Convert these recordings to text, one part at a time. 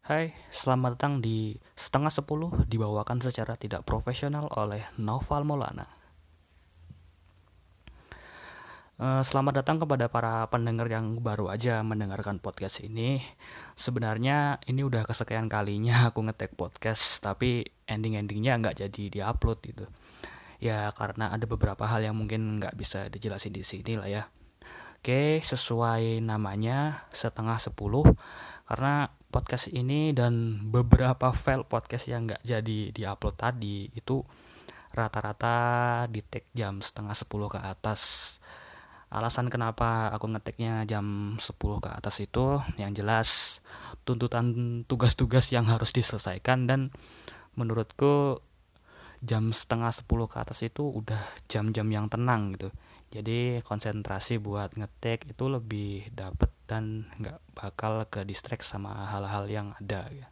Hai, selamat datang di setengah sepuluh dibawakan secara tidak profesional oleh Noval Maulana. Eh, Selamat datang kepada para pendengar yang baru aja mendengarkan podcast ini. Sebenarnya ini udah kesekian kalinya aku ngetek podcast, tapi ending-endingnya nggak jadi diupload gitu. Ya karena ada beberapa hal yang mungkin nggak bisa dijelasin di sini lah ya. Oke, sesuai namanya setengah sepuluh karena podcast ini dan beberapa file podcast yang nggak jadi diupload tadi itu rata-rata di tag jam setengah sepuluh ke atas. Alasan kenapa aku ngeteknya jam 10 ke atas itu yang jelas tuntutan tugas-tugas yang harus diselesaikan dan menurutku jam setengah 10 ke atas itu udah jam-jam yang tenang gitu jadi konsentrasi buat ngetek itu lebih dapet dan nggak bakal ke distract sama hal-hal yang ada ya.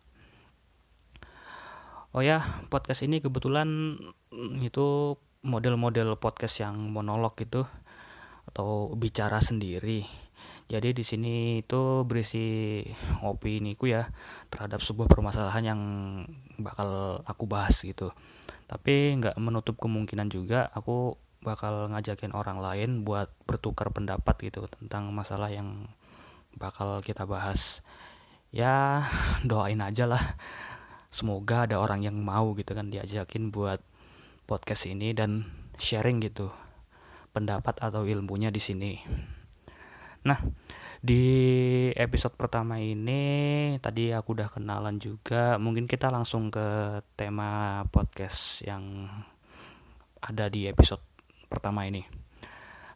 Oh ya, podcast ini kebetulan mm, itu model-model podcast yang monolog gitu atau bicara sendiri. Jadi di sini itu berisi opiniku ya terhadap sebuah permasalahan yang bakal aku bahas gitu. Tapi nggak menutup kemungkinan juga aku bakal ngajakin orang lain buat bertukar pendapat gitu tentang masalah yang bakal kita bahas. Ya doain aja lah. Semoga ada orang yang mau gitu kan diajakin buat podcast ini dan sharing gitu pendapat atau ilmunya di sini. Nah, di episode pertama ini tadi aku udah kenalan juga. Mungkin kita langsung ke tema podcast yang ada di episode pertama ini.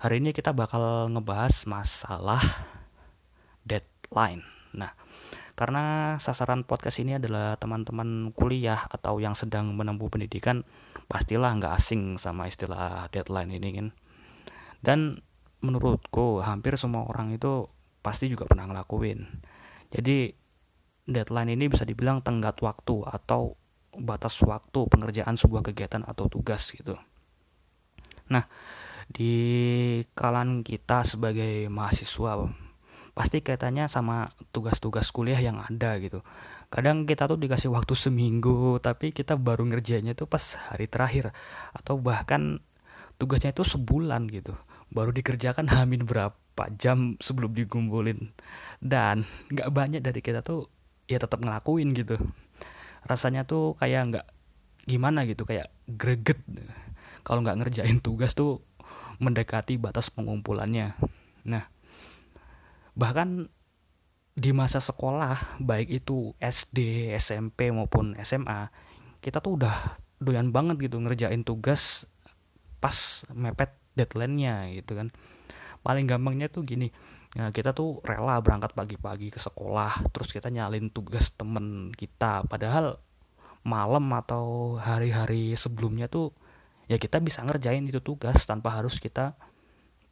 Hari ini kita bakal ngebahas masalah deadline. Nah, karena sasaran podcast ini adalah teman-teman kuliah atau yang sedang menempuh pendidikan, pastilah nggak asing sama istilah deadline ini kan. Dan menurutku hampir semua orang itu pasti juga pernah ngelakuin. Jadi deadline ini bisa dibilang tenggat waktu atau batas waktu pengerjaan sebuah kegiatan atau tugas gitu. Nah, di kalangan kita sebagai mahasiswa pasti kaitannya sama tugas-tugas kuliah yang ada gitu. Kadang kita tuh dikasih waktu seminggu, tapi kita baru ngerjainnya tuh pas hari terakhir atau bahkan tugasnya itu sebulan gitu. Baru dikerjakan hamin berapa jam sebelum dikumpulin. Dan nggak banyak dari kita tuh ya tetap ngelakuin gitu. Rasanya tuh kayak nggak gimana gitu, kayak greget. Kalau nggak ngerjain tugas tuh mendekati batas pengumpulannya. Nah, bahkan di masa sekolah baik itu SD, SMP maupun SMA kita tuh udah doyan banget gitu ngerjain tugas pas mepet deadline-nya gitu kan. Paling gampangnya tuh gini nah, kita tuh rela berangkat pagi-pagi ke sekolah terus kita nyalin tugas temen kita. Padahal malam atau hari-hari sebelumnya tuh ya kita bisa ngerjain itu tugas tanpa harus kita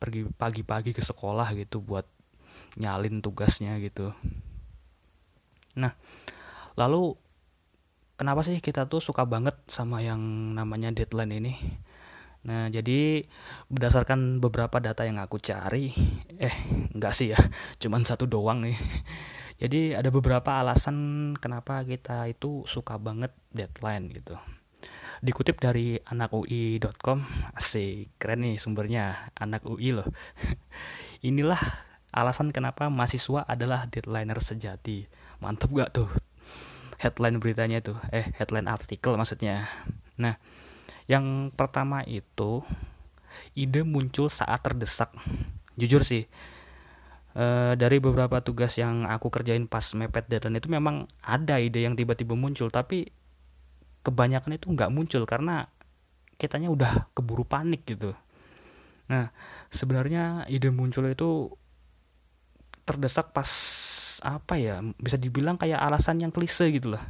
pergi pagi-pagi ke sekolah gitu buat nyalin tugasnya gitu. Nah, lalu kenapa sih kita tuh suka banget sama yang namanya deadline ini? Nah, jadi berdasarkan beberapa data yang aku cari, eh enggak sih ya, cuman satu doang nih. Jadi ada beberapa alasan kenapa kita itu suka banget deadline gitu. Dikutip dari anakui.com, asik keren nih sumbernya, anak UI loh. Inilah alasan kenapa mahasiswa adalah deadlineer sejati. Mantep gak tuh? Headline beritanya tuh, eh headline artikel maksudnya. Nah, yang pertama itu ide muncul saat terdesak. Jujur sih, eh, dari beberapa tugas yang aku kerjain pas mepet deadline itu memang ada ide yang tiba-tiba muncul, tapi kebanyakan itu nggak muncul karena kitanya udah keburu panik gitu. Nah, sebenarnya ide muncul itu terdesak pas apa ya bisa dibilang kayak alasan yang klise gitu lah.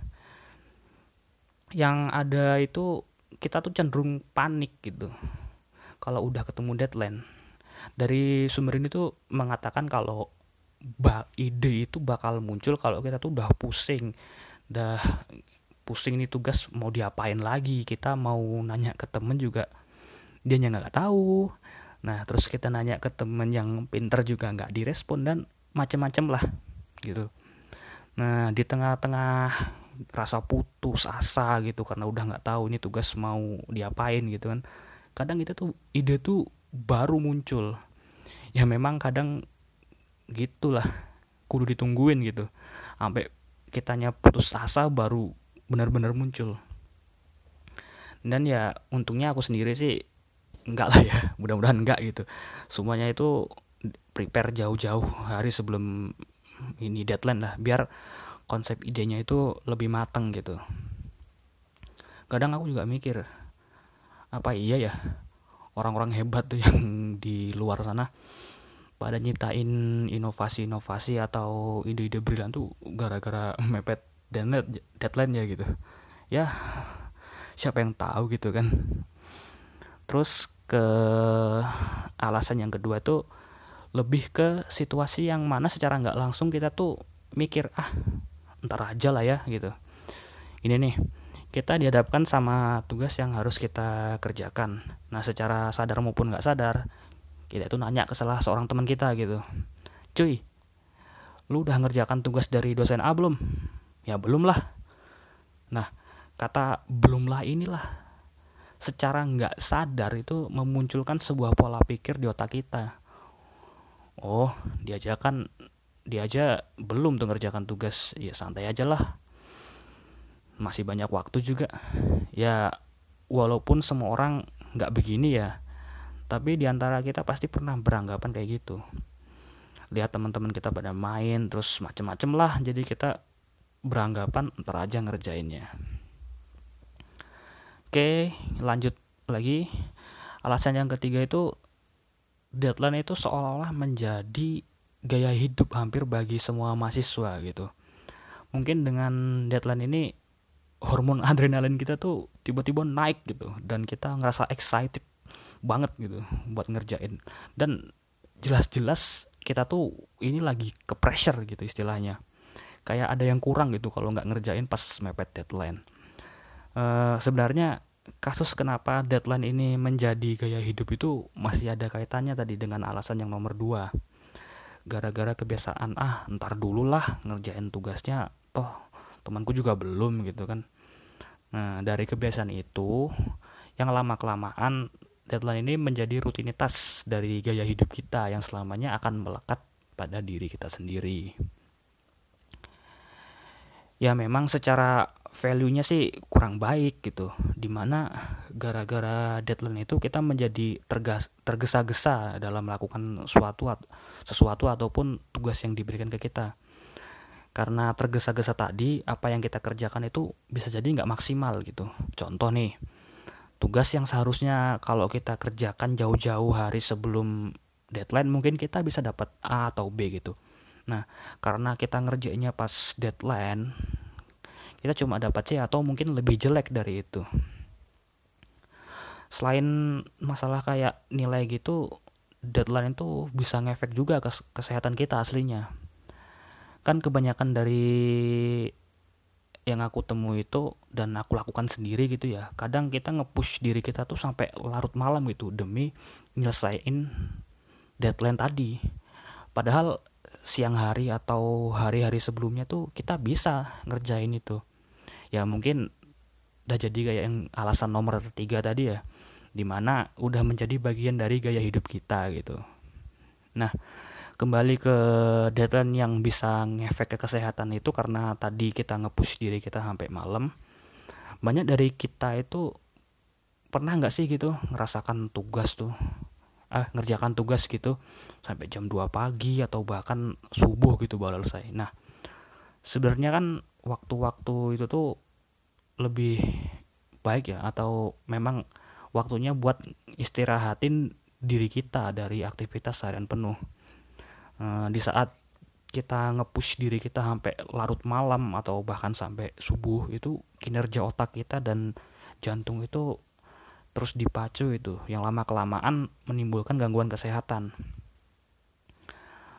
Yang ada itu kita tuh cenderung panik gitu. Kalau udah ketemu deadline. Dari sumber ini tuh mengatakan kalau ide itu bakal muncul kalau kita tuh udah pusing. Udah pusing nih tugas mau diapain lagi? Kita mau nanya ke temen juga dia nggak tahu. Nah terus kita nanya ke temen yang pinter juga nggak direspon dan macem-macem lah gitu. Nah di tengah-tengah rasa putus asa gitu karena udah nggak tahu ini tugas mau diapain gitu kan kadang itu tuh ide tuh baru muncul. Ya memang kadang gitulah kudu ditungguin gitu sampai kitanya putus asa baru benar-benar muncul. Dan ya untungnya aku sendiri sih enggak lah ya mudah-mudahan enggak gitu. Semuanya itu prepare jauh-jauh hari sebelum ini deadline lah biar konsep idenya itu lebih matang gitu. Kadang aku juga mikir apa iya ya orang-orang hebat tuh yang di luar sana pada nyiptain inovasi-inovasi atau ide-ide brilian tuh gara-gara mepet deadline deadline ya gitu. Ya siapa yang tahu gitu kan. Terus ke alasan yang kedua tuh lebih ke situasi yang mana secara nggak langsung kita tuh mikir ah ntar aja lah ya gitu. Ini nih kita dihadapkan sama tugas yang harus kita kerjakan. Nah secara sadar maupun nggak sadar kita itu nanya ke salah seorang teman kita gitu. Cuy lu udah ngerjakan tugas dari dosen A belum? Ya belum lah. Nah kata belum lah inilah secara nggak sadar itu memunculkan sebuah pola pikir di otak kita oh dia aja kan dia aja belum tuh ngerjakan tugas. Ya santai aja lah. Masih banyak waktu juga. Ya walaupun semua orang nggak begini ya tapi di antara kita pasti pernah beranggapan kayak gitu. Lihat teman-teman kita pada main terus macem-macem lah. Jadi kita beranggapan ntar aja ngerjainnya. Oke lanjut lagi. Alasan yang ketiga itu deadline itu seolah-olah menjadi gaya hidup hampir bagi semua mahasiswa gitu. Mungkin dengan deadline ini hormon adrenalin kita tuh tiba-tiba naik gitu. Dan kita ngerasa excited banget gitu buat ngerjain. Dan jelas-jelas kita tuh ini lagi ke pressure gitu istilahnya. Kayak ada yang kurang gitu kalau nggak ngerjain pas mepet deadline. Uh, sebenarnya kasus kenapa deadline ini menjadi gaya hidup itu masih ada kaitannya tadi dengan alasan yang nomor dua. Gara-gara kebiasaan ah ntar dulu lah ngerjain tugasnya. Toh temanku juga belum gitu kan. Nah dari kebiasaan itu yang lama kelamaan deadline ini menjadi rutinitas dari gaya hidup kita yang selamanya akan melekat pada diri kita sendiri. Ya memang secara value-nya sih kurang baik gitu. Di mana gara-gara deadline itu kita menjadi tergesa-gesa dalam melakukan suatu sesuatu ataupun tugas yang diberikan ke kita. Karena tergesa-gesa tadi, apa yang kita kerjakan itu bisa jadi nggak maksimal gitu. Contoh nih, tugas yang seharusnya kalau kita kerjakan jauh-jauh hari sebelum deadline mungkin kita bisa dapat A atau B gitu. Nah, karena kita ngerjainnya pas deadline, kita cuma dapat C atau mungkin lebih jelek dari itu. Selain masalah kayak nilai gitu, deadline itu bisa ngefek juga ke kesehatan kita aslinya. Kan kebanyakan dari yang aku temui itu dan aku lakukan sendiri gitu ya kadang kita ngepush diri kita tuh sampai larut malam gitu demi nyelesain deadline tadi padahal siang hari atau hari-hari sebelumnya tuh kita bisa ngerjain itu ya mungkin udah jadi kayak yang alasan nomor tiga tadi ya di mana udah menjadi bagian dari gaya hidup kita gitu. Nah kembali ke deadline yang bisa ngefek ke kesehatan itu karena tadi kita ngepush diri kita sampai malam. Banyak dari kita itu pernah nggak sih gitu ngerasakan tugas tuh? Ah ngerjakan tugas gitu sampai jam 2 pagi atau bahkan subuh gitu baru selesai. Nah sebenarnya kan waktu-waktu itu tuh lebih baik ya atau memang waktunya buat istirahatin diri kita dari aktivitas harian penuh. Eh, di saat kita ngepush diri kita sampai larut malam atau bahkan sampai subuh itu kinerja otak kita dan jantung itu terus dipacu itu. Yang lama kelamaan menimbulkan gangguan kesehatan.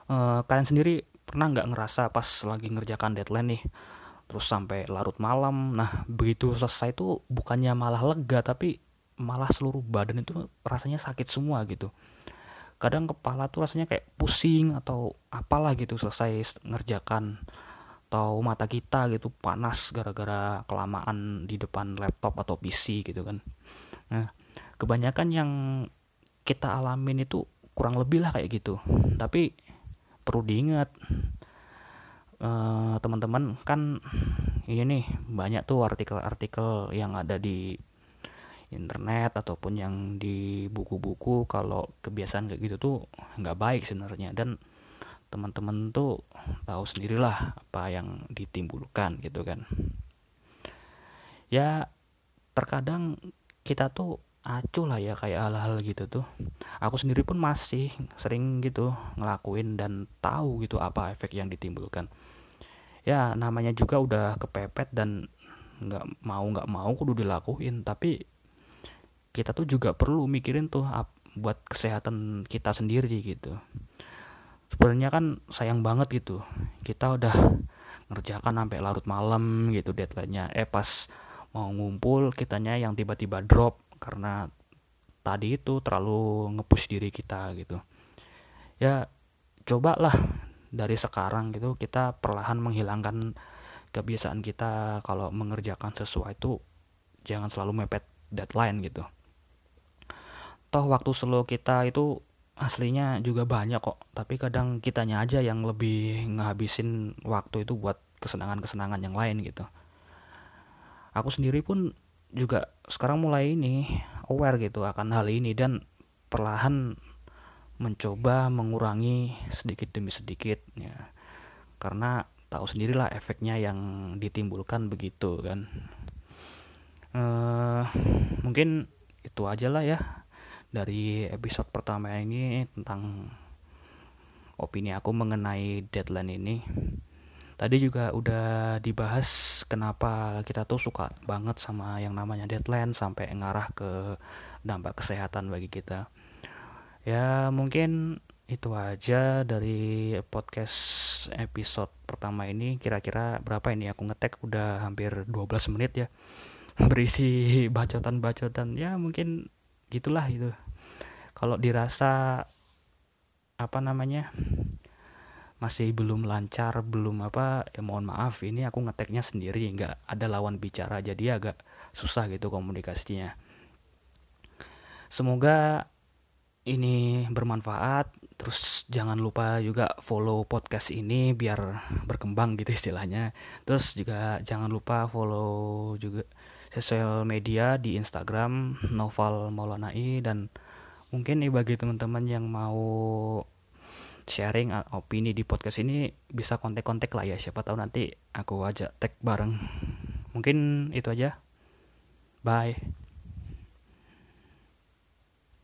E, kalian sendiri pernah nggak ngerasa pas lagi ngerjakan deadline nih terus sampai larut malam. Nah begitu selesai itu bukannya malah lega tapi malah seluruh badan itu rasanya sakit semua gitu. Kadang kepala tuh rasanya kayak pusing atau apalah gitu selesai ngerjakan. Atau mata kita gitu panas gara-gara kelamaan di depan laptop atau PC gitu kan. Nah kebanyakan yang kita alamin itu kurang lebih lah kayak gitu. Tapi perlu diingat uh, teman-teman kan ini nih banyak tuh artikel-artikel yang ada di internet ataupun yang di buku-buku kalau kebiasaan kayak gitu tuh nggak baik sebenarnya. Dan teman-teman tuh tahu sendirilah apa yang ditimbulkan gitu kan. Ya terkadang kita tuh acuh lah ya kayak hal-hal gitu tuh. Aku sendiri pun masih sering gitu ngelakuin dan tahu gitu apa efek yang ditimbulkan ya namanya juga udah kepepet dan nggak mau nggak mau kudu dilakuin. Tapi kita tuh juga perlu mikirin tuh buat kesehatan kita sendiri gitu. Sebenarnya kan sayang banget gitu. Kita udah ngerjakan sampai larut malam gitu deadline-nya. Eh pas mau ngumpul kitanya yang tiba-tiba drop karena tadi itu terlalu ngepush diri kita gitu. Ya cobalah dari sekarang gitu kita perlahan menghilangkan kebiasaan kita kalau mengerjakan sesuatu jangan selalu mepet deadline gitu. Toh waktu slow kita itu aslinya juga banyak kok tapi kadang kitanya aja yang lebih ngabisin waktu itu buat kesenangan-kesenangan yang lain gitu. Aku sendiri pun juga sekarang mulai ini aware gitu akan hal ini dan perlahan mencoba mengurangi sedikit demi sedikit ya karena tahu sendirilah efeknya yang ditimbulkan begitu kan uh, mungkin itu aja lah ya dari episode pertama ini tentang opini aku mengenai deadline ini. Tadi juga udah dibahas kenapa kita tuh suka banget sama yang namanya deadline sampai ngarah ke dampak kesehatan bagi kita. Ya mungkin itu aja dari podcast episode pertama ini. Kira-kira berapa ini? Aku ngetek udah hampir 12 menit ya. Berisi bacotan-bacotan. Ya mungkin gitulah itu. Kalau dirasa apa namanya masih belum lancar belum apa ya mohon maaf ini aku ngeteknya sendiri. Nggak ada lawan bicara jadi agak susah gitu komunikasinya. Semoga ini bermanfaat terus jangan lupa juga follow podcast ini biar berkembang gitu istilahnya. Terus juga jangan lupa follow juga sosial media di Instagram Noval Maulanai dan mungkin nih bagi teman-teman yang mau sharing opini di podcast ini bisa kontak-kontak lah ya siapa tahu nanti aku ajak tag bareng. Mungkin itu aja. Bye